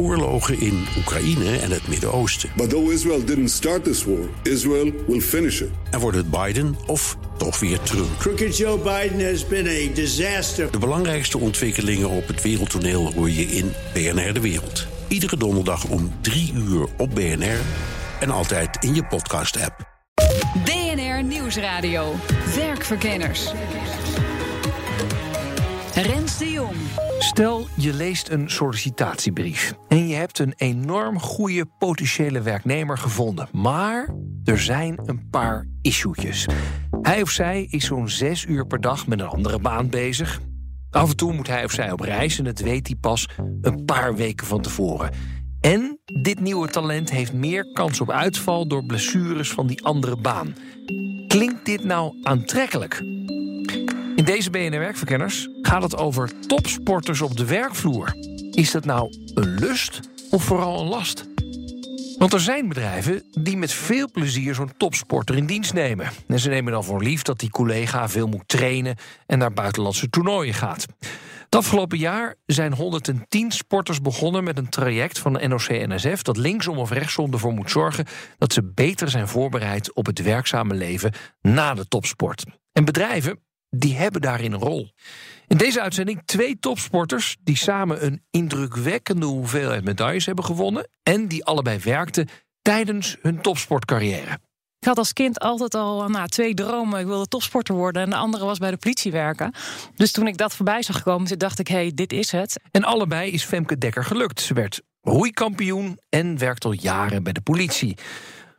oorlogen in Oekraïne en het Midden-Oosten. But though Israel didn't start this war, Israel will finish it. En wordt het Biden of toch weer Trump? Crooked Joe Biden has been a disaster. De belangrijkste ontwikkelingen op het wereldtoneel hoor je in BNR De Wereld. Iedere donderdag om 3 uur op BNR en altijd in je podcast-app. BNR Nieuwsradio. Werkverkenners. Rens de Jong. Stel, je leest een sollicitatiebrief en je hebt een enorm goede potentiële werknemer gevonden. Maar er zijn een paar issuetjes. Hij of zij is zo'n zes uur per dag met een andere baan bezig. Af en toe moet hij of zij op reis en dat weet hij pas een paar weken van tevoren. En dit nieuwe talent heeft meer kans op uitval door blessures van die andere baan. Klinkt dit nou aantrekkelijk? Deze BNR Werkverkenners gaat het over topsporters op de werkvloer. Is dat nou een lust of vooral een last? Want er zijn bedrijven die met veel plezier zo'n topsporter in dienst nemen. En ze nemen dan voor lief dat die collega veel moet trainen en naar buitenlandse toernooien gaat. Het afgelopen jaar zijn 110 sporters begonnen met een traject van de NOC-NSF dat linksom of rechtsom ervoor moet zorgen dat ze beter zijn voorbereid op het werkzame leven na de topsport. En bedrijven die hebben daarin een rol. In deze uitzending twee topsporters die samen een indrukwekkende hoeveelheid medailles hebben gewonnen en die allebei werkten tijdens hun topsportcarrière. Ik had als kind altijd al nou, twee dromen. Ik wilde topsporter worden en de andere was bij de politie werken. Dus toen ik dat voorbij zag komen, dacht ik, hé, hey, dit is het. En allebei is Femke Dekker gelukt. Ze werd roeikampioen en werkt al jaren bij de politie.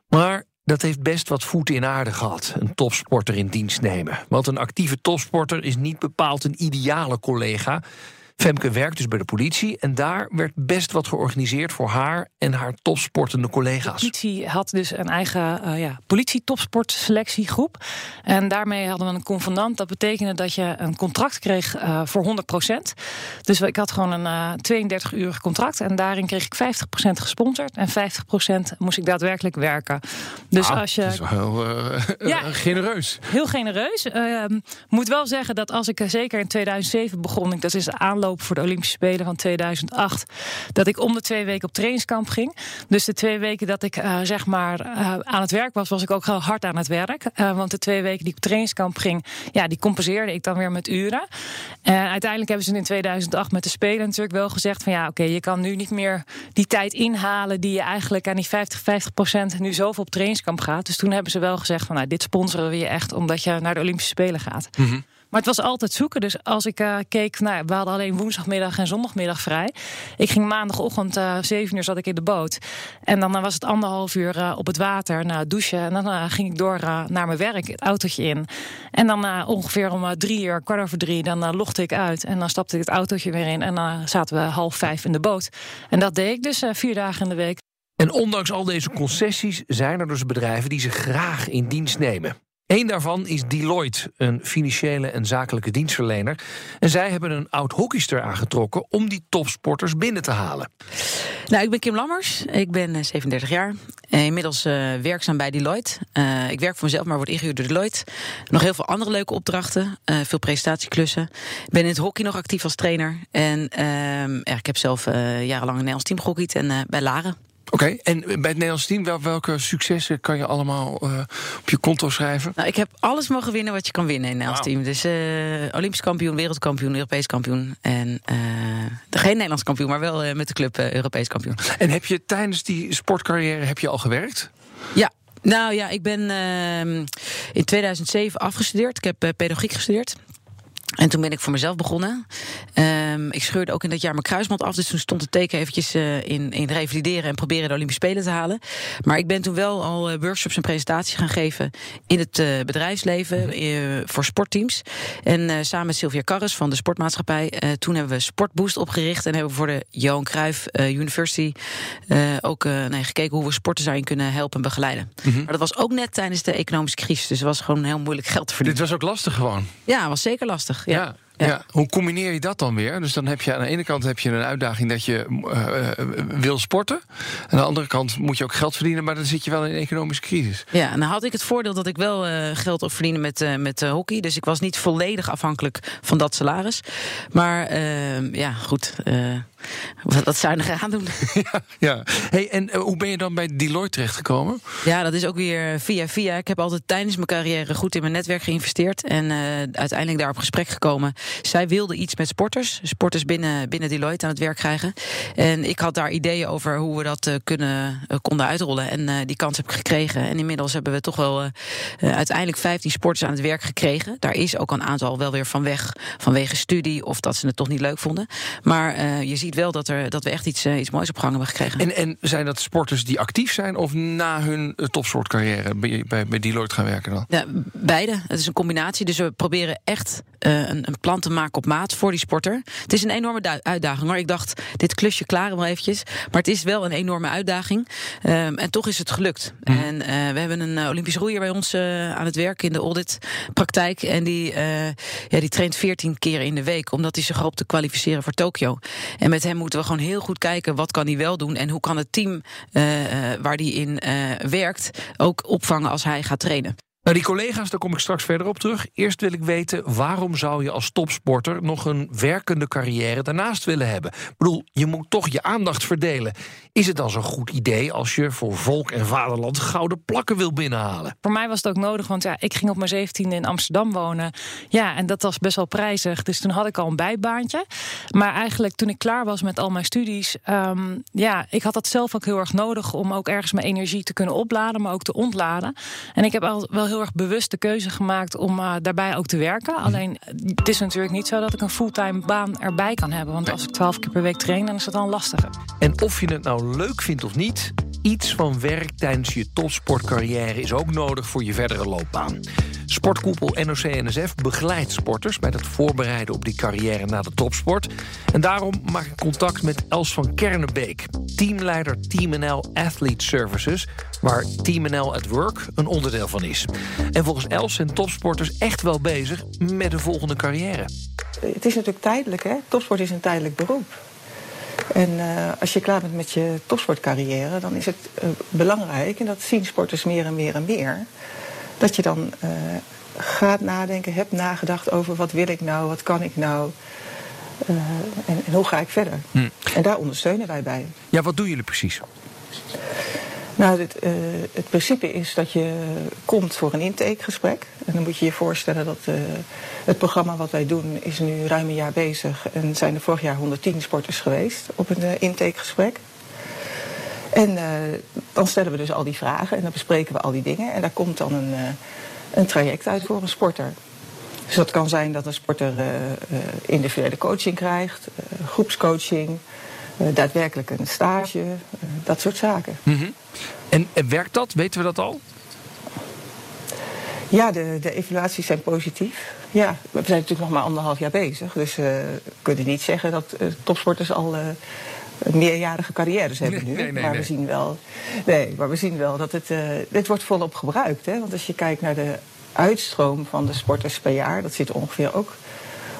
Maar dat heeft best wat voeten in aarde gehad, een topsporter in dienst nemen. Want een actieve topsporter is niet bepaald een ideale collega. Femke werkt dus bij de politie en daar werd best wat georganiseerd voor haar en haar topsportende collega's. De politie had dus een eigen uh, ja, politie-topsportselectiegroep. En daarmee hadden we een convenant. Dat betekende dat je een contract kreeg uh, voor 100%. Dus ik had gewoon een uh, 32-urig contract. En daarin kreeg ik 50% gesponsord. En 50% moest ik daadwerkelijk werken. Dus ah, als je. Dat is wel heel ja, genereus. Heel genereus. Ehm, moet wel zeggen dat als ik zeker in 2007 begon, ik, dat is de aanloop voor de Olympische Spelen van 2008. Dat ik om de twee weken op trainingskamp ging. Dus de twee weken dat ik uh, zeg maar uh, aan het werk was, was ik ook heel hard aan het werk. Uh, want de twee weken die ik op trainingskamp ging, ja, die compenseerde ik dan weer met uren. En uiteindelijk hebben ze in 2008 met de Spelen natuurlijk wel gezegd van ja, oké, je kan nu niet meer die tijd inhalen die je eigenlijk aan die 50, 50 procent nu zoveel op trainingskamp gaat. Dus toen hebben ze wel gezegd van nou, dit sponsoren we je echt omdat je naar de Olympische Spelen gaat. -hmm. Maar het was altijd zoeken. Dus als ik uh, keek, nou, we hadden alleen woensdagmiddag en zondagmiddag vrij. Ik ging maandagochtend, uh, 7 uur zat ik in de boot. En dan was het anderhalf uur uh, op het water, na douchen. En dan ging ik door naar mijn werk, het autootje in. En dan ongeveer om drie uur, kwart over drie, dan logde ik uit. En dan stapte ik het autootje weer in. En dan zaten we half vijf in de boot. En dat deed ik dus vier dagen in de week. En ondanks al deze concessies zijn er dus bedrijven die ze graag in dienst nemen. Eén daarvan is Deloitte, een financiële en zakelijke dienstverlener. En zij hebben een oud hockeyster aangetrokken om die topsporters binnen te halen. Nou, ik ben Kim Lammers. Ik ben 37 jaar. Inmiddels uh, werkzaam bij Deloitte. Ik werk voor mezelf, maar word ingehuurd door Deloitte. Nog heel veel andere leuke opdrachten. Veel presentatieklussen. Ik ben in het hockey nog actief als trainer. En ehm, ja, ik heb zelf jarenlang een Nederlands team gehockeyd en bij Laren. Oké, okay, en bij het Nederlands team, wel, welke successen kan je allemaal uh, op je konto schrijven? Nou, ik heb alles mogen winnen wat je kan winnen in het Nederlands wow. team. Dus uh, Olympisch kampioen, wereldkampioen, Europees kampioen. En uh, geen Nederlands kampioen, maar wel met de club Europees kampioen. En heb je tijdens die sportcarrière heb je al gewerkt? Ja, nou ja, ik ben uh, in 2007 afgestudeerd. Ik heb uh, pedagogiek gestudeerd. En toen ben ik voor mezelf begonnen. Um, ik scheurde ook in dat jaar mijn kruisband af. Dus toen stond het teken eventjes uh, in, in revalideren en proberen de Olympische Spelen te halen. Maar ik ben toen wel al uh, workshops en presentaties gaan geven in het uh, bedrijfsleven voor sportteams. En samen met Sylvia Karres van de Sportmaatschappij. toen hebben we Sportboost opgericht en hebben we voor de Johan Cruijff University ook nee, gekeken hoe we sporters daarin kunnen helpen en begeleiden. Mm -hmm. Maar dat was ook net tijdens de economische crisis. Dus het was gewoon heel moeilijk geld te verdienen. Dit was ook lastig gewoon? Ja, het was zeker lastig. Ja. Ja, ja. ja. Hoe combineer je dat dan weer? Dus dan heb je aan de ene kant heb je een uitdaging dat je uh, wil sporten. Aan de andere kant moet je ook geld verdienen, maar dan zit je wel in een economische crisis. Ja, en dan had ik het voordeel dat ik wel uh, geld op verdienen met, uh, met hockey. Dus ik was niet volledig afhankelijk van dat salaris. Maar ja, goed. Wat zuiniger aan doen. ja, ja. Hey, en eh, hoe ben je dan bij Deloitte terechtgekomen? Ja, dat is ook weer via via. Ik heb altijd tijdens mijn carrière goed in mijn netwerk geïnvesteerd. En uh, uiteindelijk daar op gesprek gekomen. Zij wilde iets met sporters. Sporters binnen, binnen Deloitte aan het werk krijgen. En ik had daar ideeën over hoe we dat uh, kunnen, konden uitrollen. En die kans heb ik gekregen. En inmiddels hebben we toch wel uiteindelijk 15 sporters aan het werk gekregen. Daar is ook een aantal wel weer van weg. Vanwege studie of dat ze het toch niet leuk vonden. Maar je ziet wel dat, er, dat we echt iets, iets moois op gang hebben gekregen. En, en zijn dat sporters die actief zijn of na hun topsportcarrière bij, bij, bij Deloitte gaan werken dan? Ja, beide. Het is een combinatie. Dus we proberen echt uh, een, een, plan te maken op maat voor die sporter. Het is een enorme uitdaging. Maar ik dacht, dit klusje klaren wel eventjes. Maar het is wel een enorme uitdaging. Um, en toch is het gelukt. Mm. En uh, we hebben een Olympisch roeier bij ons uh, aan het werk in de auditpraktijk. En die, ja, die traint 14 keer in de week. Omdat hij zich hoopt te kwalificeren voor Tokio. En met hem moeten we gewoon heel goed kijken. Wat kan hij wel doen? En hoe kan het team waar hij in werkt ook opvangen als hij gaat trainen? Nou, die collega's, daar kom ik straks verder op terug. Eerst wil ik weten, waarom zou je als topsporter nog een werkende carrière daarnaast willen hebben? Ik bedoel, je moet toch je aandacht verdelen. Is het dan zo'n goed idee als je voor volk en vaderland gouden plakken wil binnenhalen? Voor mij was het ook nodig, want ja, ik ging op mijn 17e in Amsterdam wonen. Ja, en dat was best wel prijzig. Dus toen had ik al een bijbaantje. Maar eigenlijk toen ik klaar was met al mijn studies, um, ja, ik had dat zelf ook heel erg nodig om ook ergens mijn energie te kunnen opladen, maar ook te ontladen. En ik heb al wel heel erg bewust de keuze gemaakt om uh, daarbij ook te werken. Mhm. Alleen het is natuurlijk niet zo dat ik een fulltime baan erbij kan hebben. Want als ik twaalf keer per week train, dan is dat dan lastiger. En of je het nou leuk vindt of niet, iets van werk tijdens je topsportcarrière is ook nodig voor je verdere loopbaan. Sportkoepel NOC-NSF begeleidt sporters bij het voorbereiden op die carrière na de topsport. En daarom maak ik contact met Els van Kernenbeek, teamleider Team NL Athlete Services, waar Team NL at Work een onderdeel van is. En volgens Els zijn topsporters echt wel bezig met de volgende carrière. Het is natuurlijk tijdelijk, hè? Topsport is een tijdelijk beroep. En uh, als je klaar bent met je topsportcarrière, dan is het uh, belangrijk, en dat zien sporters meer en meer en meer, dat je dan uh, gaat nadenken, hebt nagedacht over wat wil ik nou, wat kan ik nou. En, en, hoe ga ik verder? Hm. En daar ondersteunen wij bij. Ja, wat doen jullie precies? Nou, het, uh, het, principe is dat je komt voor een intakegesprek. En dan moet je je voorstellen dat uh, het programma wat wij doen is nu ruim een jaar bezig. En zijn er vorig jaar 110 sporters geweest op een uh, intakegesprek. En dan stellen we dus al die vragen en dan bespreken we al die dingen. En daar komt dan een, een traject uit voor een sporter. Dus dat kan zijn dat een sporter individuele coaching krijgt, groepscoaching... Uh, daadwerkelijk een stage, uh, dat soort zaken. Mm -hmm. en, en, werkt dat? Weten we dat al? Ja, de, de evaluaties zijn positief. Ja, we zijn natuurlijk nog maar anderhalf jaar bezig. Dus uh, we kunnen niet zeggen dat topsporters al meerjarige carrières hebben nu. Nee, nee, maar nee. we zien wel, nee, maar we zien wel dat het, dit wordt volop gebruikt. Hè? Want als je kijkt naar de uitstroom van de sporters per jaar, dat zit ongeveer ook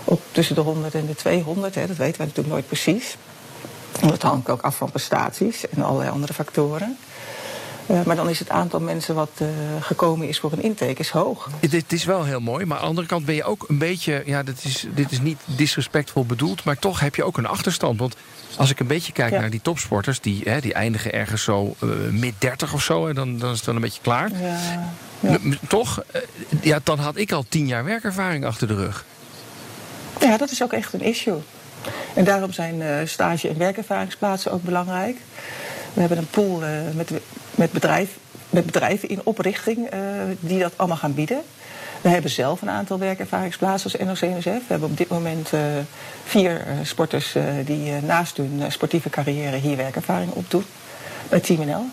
op tussen de 100 en de 200. Hè? Dat weten we natuurlijk nooit precies. Dat hangt ook af van prestaties en allerlei andere factoren. Uh, maar dan is het aantal mensen wat uh, gekomen is voor een intake is hoog. Dit is wel heel mooi, maar aan de andere kant ben je ook een beetje... ja, dit is, dit is niet disrespectvol bedoeld, maar toch heb je ook een achterstand. Want als ik een beetje kijk ja. naar die topsporters... die, hè, die eindigen ergens zo uh, mid 30 of zo... en dan, dan is het wel een beetje klaar. Ja. Ja. Toch, ja, dan had ik al tien jaar werkervaring achter de rug. Ja, dat is ook echt een issue. En daarom zijn uh, stage- en werkervaringsplaatsen ook belangrijk. We hebben een pool uh, met, met, met bedrijven in oprichting uh, die dat allemaal gaan bieden. We hebben zelf een aantal werkervaringsplaatsen als NOC-NSF. We hebben op dit moment vier sporters die naast hun sportieve carrière hier werkervaring opdoen. Bij Team NL.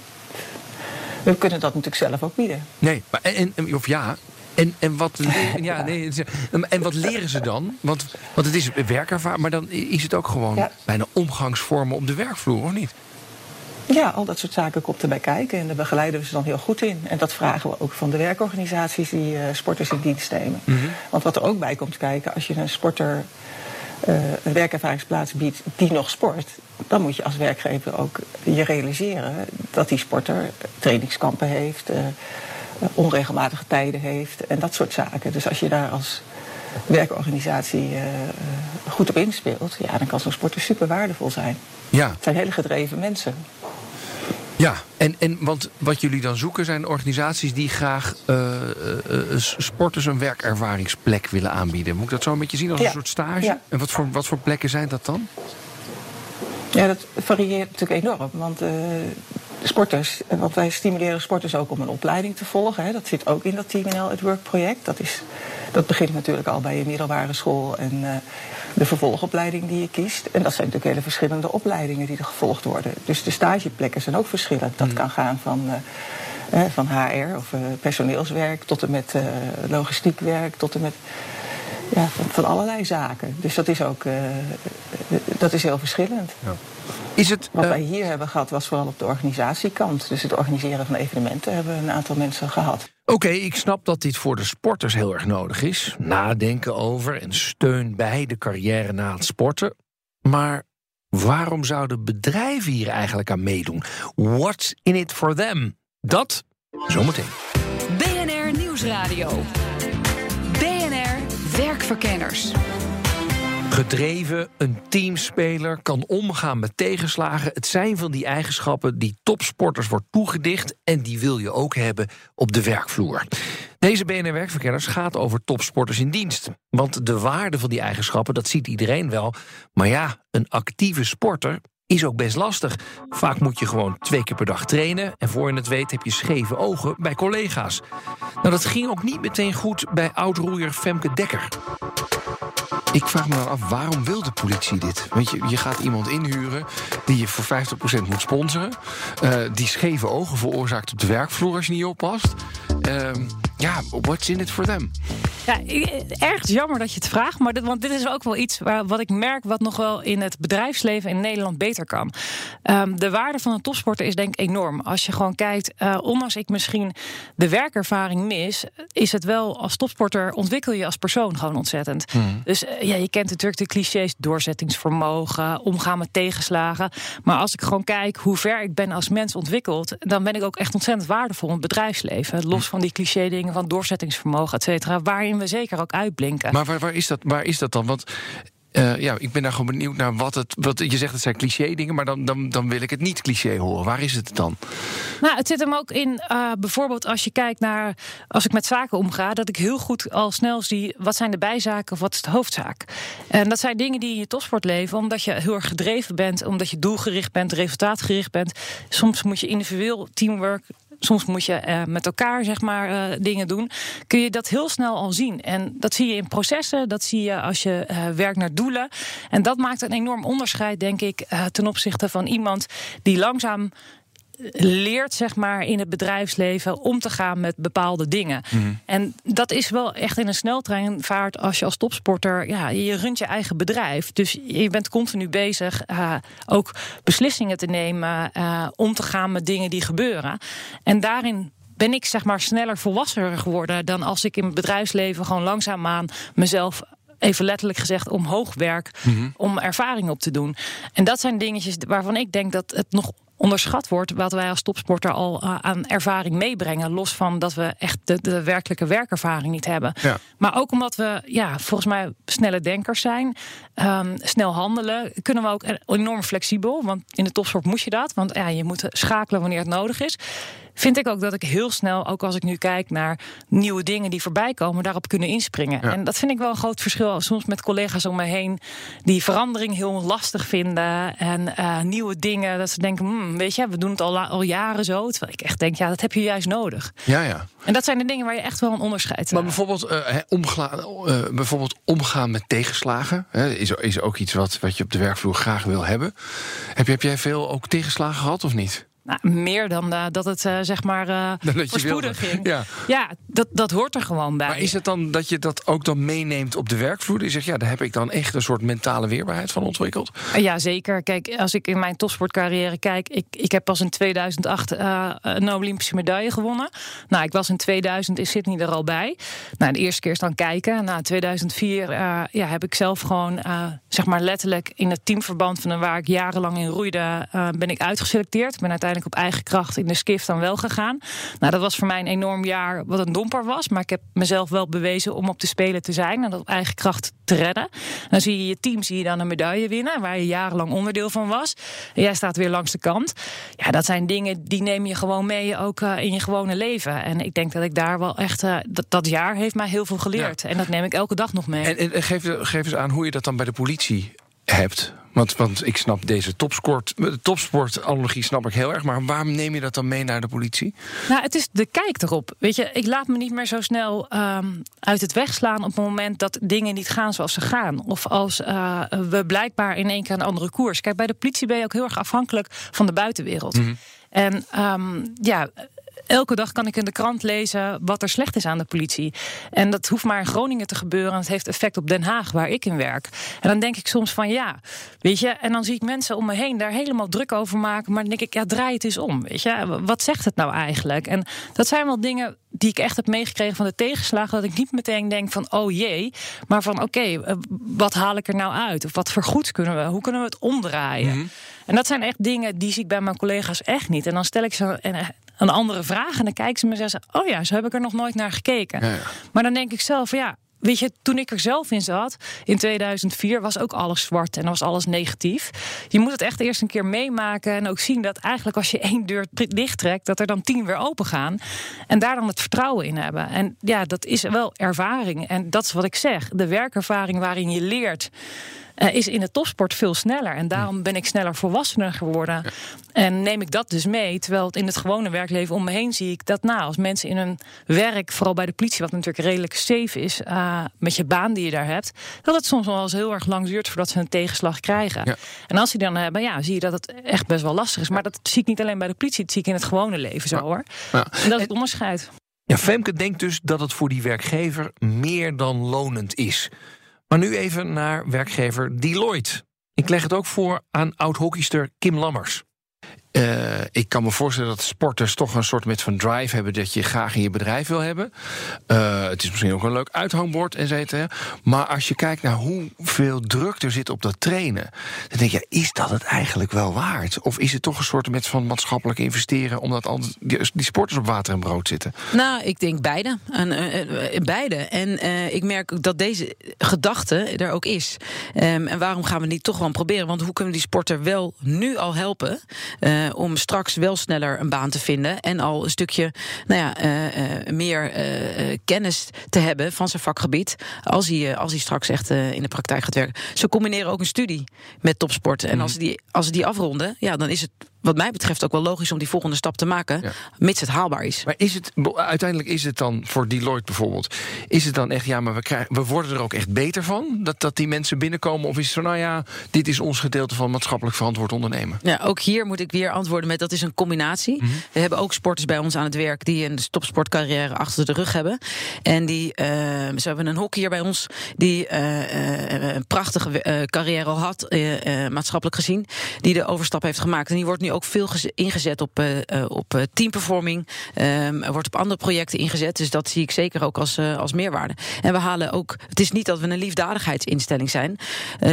We kunnen dat natuurlijk zelf ook bieden. Nee, maar en, of ja, en, en, wat, ja, nee, en wat leren ze dan? Want, want het is werkervaring, maar dan is het ook gewoon ja. bijna omgangsvormen op de werkvloer, of niet? Ja, al dat soort zaken komt erbij kijken en daar begeleiden we ze dan heel goed in. En dat vragen we ook van de werkorganisaties die uh, sporters in dienst nemen. Mm -hmm. Want wat er ook bij komt kijken, als je een sporter uh, een werkervaringsplaats biedt die nog sport, dan moet je als werkgever ook je realiseren dat die sporter trainingskampen heeft. Uh, onregelmatige tijden heeft en dat soort zaken. Dus als je daar als werkorganisatie uh, goed op inspeelt, ja, dan kan zo'n sporter super waardevol zijn. Ja. Het zijn hele gedreven mensen. Ja, en, en want wat jullie dan zoeken zijn organisaties die graag uh, uh, sporters een werkervaringsplek willen aanbieden. Moet ik dat zo een beetje zien als een soort stage? Ja. En wat voor, wat voor plekken zijn dat dan? Ja, dat varieert natuurlijk enorm. Want uh, sporters, want wij stimuleren sporters ook om een opleiding te volgen. Hè. Dat zit ook in dat Team NL het Work project. Dat, is, dat begint natuurlijk al bij je middelbare school en uh, de vervolgopleiding die je kiest. En dat zijn natuurlijk hele verschillende opleidingen die er gevolgd worden. Dus de stageplekken zijn ook verschillend. Dat kan gaan van, uh, van HR of personeelswerk tot en met logistiek werk, tot en met ja, van, van, allerlei zaken. Dus dat is ook uh, dat is heel verschillend. Ja. Is het, Wat uh, wij hier hebben gehad was vooral op de organisatiekant. Dus het organiseren van evenementen hebben we een aantal mensen gehad. Oké, okay, ik snap dat dit voor de sporters heel erg nodig is. Nadenken over en steun bij de carrière na het sporten. Maar waarom zouden bedrijven hier eigenlijk aan meedoen? What's in it for them? Dat zometeen. BNR Nieuwsradio. Werkverkenners. Gedreven, een teamspeler, kan omgaan met tegenslagen. Het zijn van die eigenschappen die topsporters wordt toegedicht... en die wil je ook hebben op de werkvloer. Deze BNR Werkverkenners gaat over topsporters in dienst. Want de waarde van die eigenschappen, dat ziet iedereen wel. Maar ja, een actieve sporter is ook best lastig. Vaak moet je gewoon twee keer per dag trainen... en voor je het weet heb je scheve ogen bij collega's. Nou, dat ging ook niet meteen goed bij oud-roeier Femke Dekker. Ik vraag me dan af, waarom wil de politie dit? Want je, je gaat iemand inhuren die je voor 50% moet sponsoren... Uh, die scheve ogen veroorzaakt op de werkvloer als je niet oppast... Uh, ja, what's in it for them? Ja, erg jammer dat je het vraagt, maar dit, want dit is ook wel iets waar, wat ik merk wat nog wel in het bedrijfsleven in Nederland beter kan. Um, de waarde van een topsporter is denk ik enorm. Als je gewoon kijkt, uh, ondanks ik misschien de werkervaring mis, is het wel als topsporter ontwikkel je als persoon gewoon ontzettend. Hmm. Dus uh, ja, je kent natuurlijk de clichés doorzettingsvermogen, omgaan met tegenslagen. Maar als ik gewoon kijk hoe ver ik ben als mens ontwikkeld, dan ben ik ook echt ontzettend waardevol in het bedrijfsleven. Los van die cliché dingen van doorzettingsvermogen, et cetera, waarin we zeker ook uitblinken. Maar waar, waar, is, dat, waar is dat dan? Want uh, ja, ik ben daar gewoon benieuwd naar wat het. Wat, je zegt het zijn cliché dingen, maar dan, dan, dan wil ik het niet cliché horen. Waar is het dan? Nou, het zit hem ook in uh, bijvoorbeeld als je kijkt naar. Als ik met zaken omga, dat ik heel goed al snel zie. wat zijn de bijzaken of wat is de hoofdzaak? En dat zijn dingen die in je topsport leven, omdat je heel erg gedreven bent, omdat je doelgericht bent, resultaatgericht bent. Soms moet je individueel teamwork soms moet je uh, met elkaar zeg maar uh, dingen doen. Kun je dat heel snel al zien. En dat zie je in processen, dat zie je als je uh, werkt naar doelen. En dat maakt een enorm onderscheid, denk ik, ten opzichte van iemand die langzaam leert zeg maar in het bedrijfsleven om te gaan met bepaalde dingen. Mm. En dat is wel echt in een sneltreinvaart als je als topsporter, ja, je runt je eigen bedrijf. Dus je bent continu bezig uh, ook beslissingen te nemen, uh, om te gaan met dingen die gebeuren. En daarin ben ik zeg maar sneller volwassener geworden dan als ik in het bedrijfsleven gewoon langzaamaan mezelf even letterlijk gezegd omhoog werk mm -hmm. om ervaring op te doen. En dat zijn dingetjes waarvan ik denk dat het nog onderschat wordt wat wij als topsporter al uh, aan ervaring meebrengen. Los van dat we echt de, de werkelijke werkervaring niet hebben. Ja. Maar ook omdat we ja, volgens mij snelle denkers zijn, um, snel handelen, kunnen we ook enorm flexibel. Want in de topsport moet je dat. Want ja, je moet schakelen wanneer het nodig is vind ik ook dat ik heel snel, ook als ik nu kijk naar nieuwe dingen die voorbij komen, daarop kunnen inspringen. Ja. En dat vind ik wel een groot verschil soms met collega's om me heen die verandering heel lastig vinden en uh, nieuwe dingen. Dat ze denken, hmm, weet je, we doen het al, al jaren zo. Terwijl ik echt denk, ja, dat heb je juist nodig. Ja, ja. En dat zijn de dingen waar je echt wel een onderscheid Maar bijvoorbeeld, uh, omgaan, uh, bijvoorbeeld omgaan met tegenslagen hè, is, is ook iets wat, wat je op de werkvloer graag wil hebben. Heb, heb jij veel ook tegenslagen gehad of niet? Nou, meer dan uh, dat het uh, zeg maar uh, voorspoedig ging. Ja, ja dat, dat hoort er gewoon bij. Maar is het dan dat je dat ook dan meeneemt op de werkvloer? Je zegt, ja, daar heb ik dan echt een soort mentale weerbaarheid van ontwikkeld. Ja, zeker. Kijk, als ik in mijn topsportcarrière kijk... ik, ik heb pas in 2008 een Olympische medaille gewonnen. Nou, ik was in 2000 in Sydney er al bij. Nou, de eerste keer is dan kijken. Na 2004 ja, heb ik zelf gewoon, zeg maar letterlijk... in het teamverband van waar ik jarenlang in roeide... ben ik uitgeselecteerd. Ik ben uiteindelijk uiteindelijk op eigen kracht in de skift dan wel gegaan. Nou, dat was voor mij een enorm jaar wat een domper was. Maar ik heb mezelf wel bewezen om op de Spelen te zijn en dat op eigen kracht te redden. Dan zie je je team zie je dan een medaille winnen, waar je jarenlang onderdeel van was. En jij staat weer langs de kant. Ja, dat zijn dingen die neem je gewoon mee ook uh, in je gewone leven. En ik denk dat ik daar wel echt. Uh, dat, dat jaar heeft mij heel veel geleerd. En dat neem ik elke dag nog mee. En, en geef, geef eens aan hoe je dat dan bij de politie hebt. Want, want ik snap deze topsport, topsportanalogie snap ik heel erg. Maar waarom neem je dat dan mee naar de politie? Nou, het is de kijk erop. Weet je, ik laat me niet meer zo snel um, uit het wegslaan op het moment dat dingen niet gaan zoals ze gaan. Of als uh, we blijkbaar in één keer een andere koers. Kijk, bij de politie ben je ook heel erg afhankelijk van de buitenwereld. Mm -hmm. En um, ja, elke dag kan ik in de krant lezen wat er slecht is aan de politie. En dat hoeft maar in Groningen te gebeuren. En het heeft effect op Den Haag, waar ik in werk. En dan denk ik soms van ja, weet je. En dan zie ik mensen om me heen daar helemaal druk over maken. Maar dan denk ik, ja, draai het eens om. Weet je, wat zegt het nou eigenlijk? En dat zijn wel dingen die ik echt heb meegekregen van de tegenslagen. Dat ik niet meteen denk van oh jee. Maar van oké, okay, wat haal ik er nou uit? Of wat vergoeds kunnen we? Hoe kunnen we het omdraaien? Mm -hmm. En dat zijn echt dingen die zie ik bij mijn collega's echt niet. En dan stel ik ze een andere vraag. En dan kijken ze me en zeggen: Oh ja, zo heb ik er nog nooit naar gekeken. Ja, ja. Maar dan denk ik zelf: Ja, Weet je, toen ik er zelf in zat, in 2004, was ook alles zwart en was alles negatief. Je moet het echt eerst een keer meemaken en ook zien dat eigenlijk als je één deur dicht trekt, dat er dan tien weer open gaan. En daar dan het vertrouwen in hebben. En ja, dat is wel ervaring. En dat is wat ik zeg. De werkervaring waarin je leert. Uh, is in de topsport veel sneller. En daarom ben ik sneller volwassener geworden. Ja. En neem ik dat dus mee. Terwijl het in het gewone werkleven om me heen zie ik dat nou, als mensen in hun werk, vooral bij de politie, wat natuurlijk redelijk safe is, uh, met je baan die je daar hebt, dat het soms wel eens heel erg lang duurt voordat ze een tegenslag krijgen. Ja. En als die dan hebben, ja, zie je dat het echt best wel lastig is. Maar dat zie ik niet alleen bij de politie, dat zie ik in het gewone leven zo ja. hoor. En dat is het onderscheid. Ja, Femke denkt dus dat het voor die werkgever meer dan lonend is. Maar nu even naar werkgever Deloitte. Ik leg het ook voor aan oud-hockeyster Kim Lammers. Uh, ik kan me voorstellen dat sporters toch een soort met van drive hebben dat je graag in je bedrijf wil hebben. Uh, het is misschien ook een leuk uithangbord, et cetera. Maar als je kijkt naar hoeveel druk er zit op dat trainen, dan denk je, is dat het eigenlijk wel waard? Of is het toch een soort met van maatschappelijk investeren, omdat al die, sporters op water en brood zitten? Nou, ik denk beide. En, beide. En ik merk dat deze gedachte er ook is. Um, en waarom gaan we niet toch gewoon proberen? Want hoe kunnen we die sporter wel nu al helpen? Uh, om straks wel sneller een baan te vinden. En al een stukje nou ja, uh, uh, meer kennis te hebben van zijn vakgebied. Als hij, als hij straks echt in de praktijk gaat werken. Ze combineren ook een studie met topsport. En als ze die, als ze die afronden, ja, dan is het wat mij betreft ook wel logisch om die volgende stap te maken, ja. mits het haalbaar is. Maar is het uiteindelijk is het dan voor Deloitte bijvoorbeeld, is het dan echt ja, maar we, krijgen, we worden er ook echt beter van dat, dat die mensen binnenkomen, of is het zo nou ja, dit is ons gedeelte van maatschappelijk verantwoord ondernemen? Ja, ook hier moet ik weer antwoorden met dat is een combinatie. Mm -hmm. We hebben ook sporters bij ons aan het werk die een topsportcarrière achter de rug hebben en die, uh, ze hebben een hockeyer bij ons die uh, uh, een prachtige carrière al had maatschappelijk gezien, die de overstap heeft gemaakt en die wordt nu ook veel ingezet op, uh, op uh, teamperforming. Um, er wordt op andere projecten ingezet. Dus dat zie ik zeker ook als, als meerwaarde. En we halen ook. Het is niet dat we een liefdadigheidsinstelling zijn.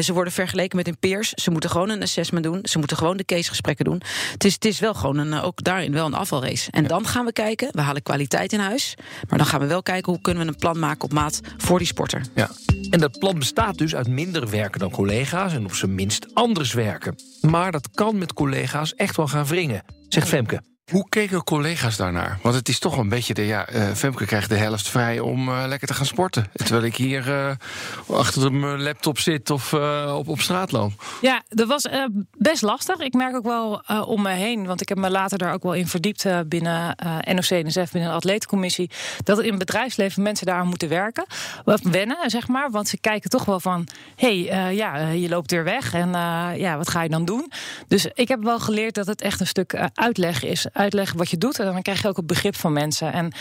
ze worden vergeleken met hun peers. Ze moeten gewoon een assessment doen. Ze moeten gewoon de casegesprekken doen. Het is, het is wel gewoon een, ook daarin wel een afvalrace. En dan gaan we kijken. We halen kwaliteit in huis. Maar dan gaan we wel kijken hoe kunnen we een plan maken op maat voor die sporter. Ja. En dat plan bestaat dus uit minder werken dan collega's en op zijn minst anders werken. Maar dat kan met collega's echt wel gaan wringen, zegt Femke. Hoe keken collega's daarnaar? Want het is toch een beetje de. Ja, uh, Femke krijgt de helft vrij om uh, lekker te gaan sporten. Terwijl ik hier uh, achter mijn laptop zit of op, op straat loop. Ja, dat was best lastig. Ik merk ook wel om me heen, want ik heb me later daar ook wel in verdiept binnen NOC-NSF, binnen de atletencommissie. Dat in het bedrijfsleven mensen daar moeten werken. Wennen, zeg maar. Want ze kijken toch wel van: hé, hey, ja, je loopt weer weg en ja, wat ga je dan doen? Dus ik heb wel geleerd dat het echt een stuk uitleg is uitleggen wat je doet. En dan krijg je ook het begrip van mensen. En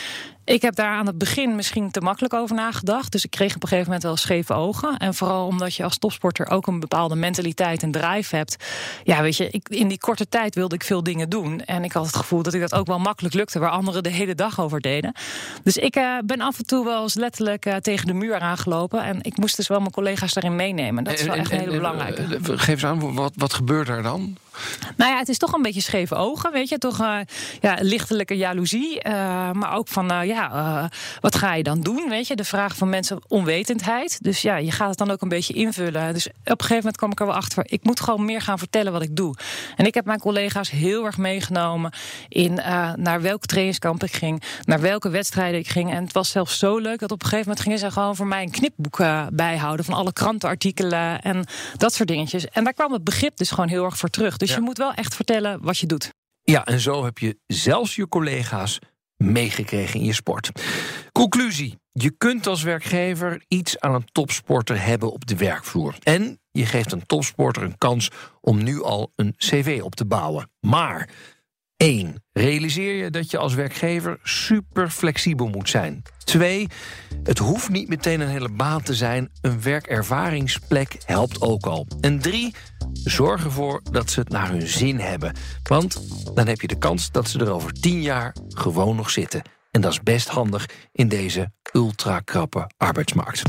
ik heb daar aan het begin misschien te makkelijk over nagedacht. Dus ik kreeg op een gegeven moment wel scheve ogen. En vooral omdat je als topsporter ook een bepaalde mentaliteit en drive hebt. Ja, weet je, ik, in die korte tijd wilde ik veel dingen doen. En ik had het gevoel dat ik dat ook wel makkelijk lukte, waar anderen de hele dag over deden. Dus ik uh, ben af en toe wel eens letterlijk uh, tegen de muur aangelopen. En ik moest dus wel mijn collega's daarin meenemen. Dat is wel echt een hele belangrijke. Geef eens aan, wat, wat gebeurt er dan? Nou ja, het is toch een beetje scheve ogen, weet je. Toch uh, ja, lichtelijke jaloezie. Uh, maar ook van, uh, ja, wat ga je dan doen, weet je. De vraag van mensen onwetendheid. Dus ja, je gaat het dan ook een beetje invullen. Dus op een gegeven moment kwam ik er wel achter... ik moet gewoon meer gaan vertellen wat ik doe. En ik heb mijn collega's heel erg meegenomen... in naar welke trainingskamp ik ging, naar welke wedstrijden ik ging. En het was zelfs zo leuk dat op een gegeven moment gingen ze gewoon voor mij een knipboek bijhouden... van alle krantenartikelen en dat soort dingetjes. En daar kwam het begrip dus gewoon heel erg voor terug. Dus je moet wel echt vertellen wat je doet. Ja, en zo heb je zelfs je collega's meegekregen in je sport. Conclusie. Je kunt als werkgever iets aan een topsporter hebben op de werkvloer. En je geeft een topsporter een kans om nu al een cv op te bouwen. Maar 1. Realiseer je dat je als werkgever super flexibel moet zijn. 2. Het hoeft niet meteen een hele baan te zijn. Een werkervaringsplek helpt ook al. En 3. Zorg ervoor dat ze het naar hun zin hebben. Want dan heb je de kans dat ze er over 10 jaar gewoon nog zitten. En dat is best handig in deze ultra krappe arbeidsmarkt.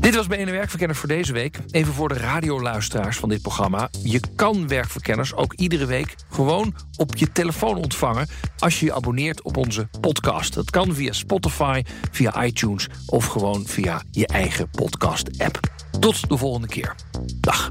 Dit was BNR Werkverkenners voor deze week. Even voor de radioluisteraars van dit programma. Je kan Werkverkenners ook iedere week gewoon op je telefoon ontvangen... als je je abonneert op onze podcast. Dat kan via Spotify, via iTunes of gewoon via je eigen podcast-app. Tot de volgende keer. Dag.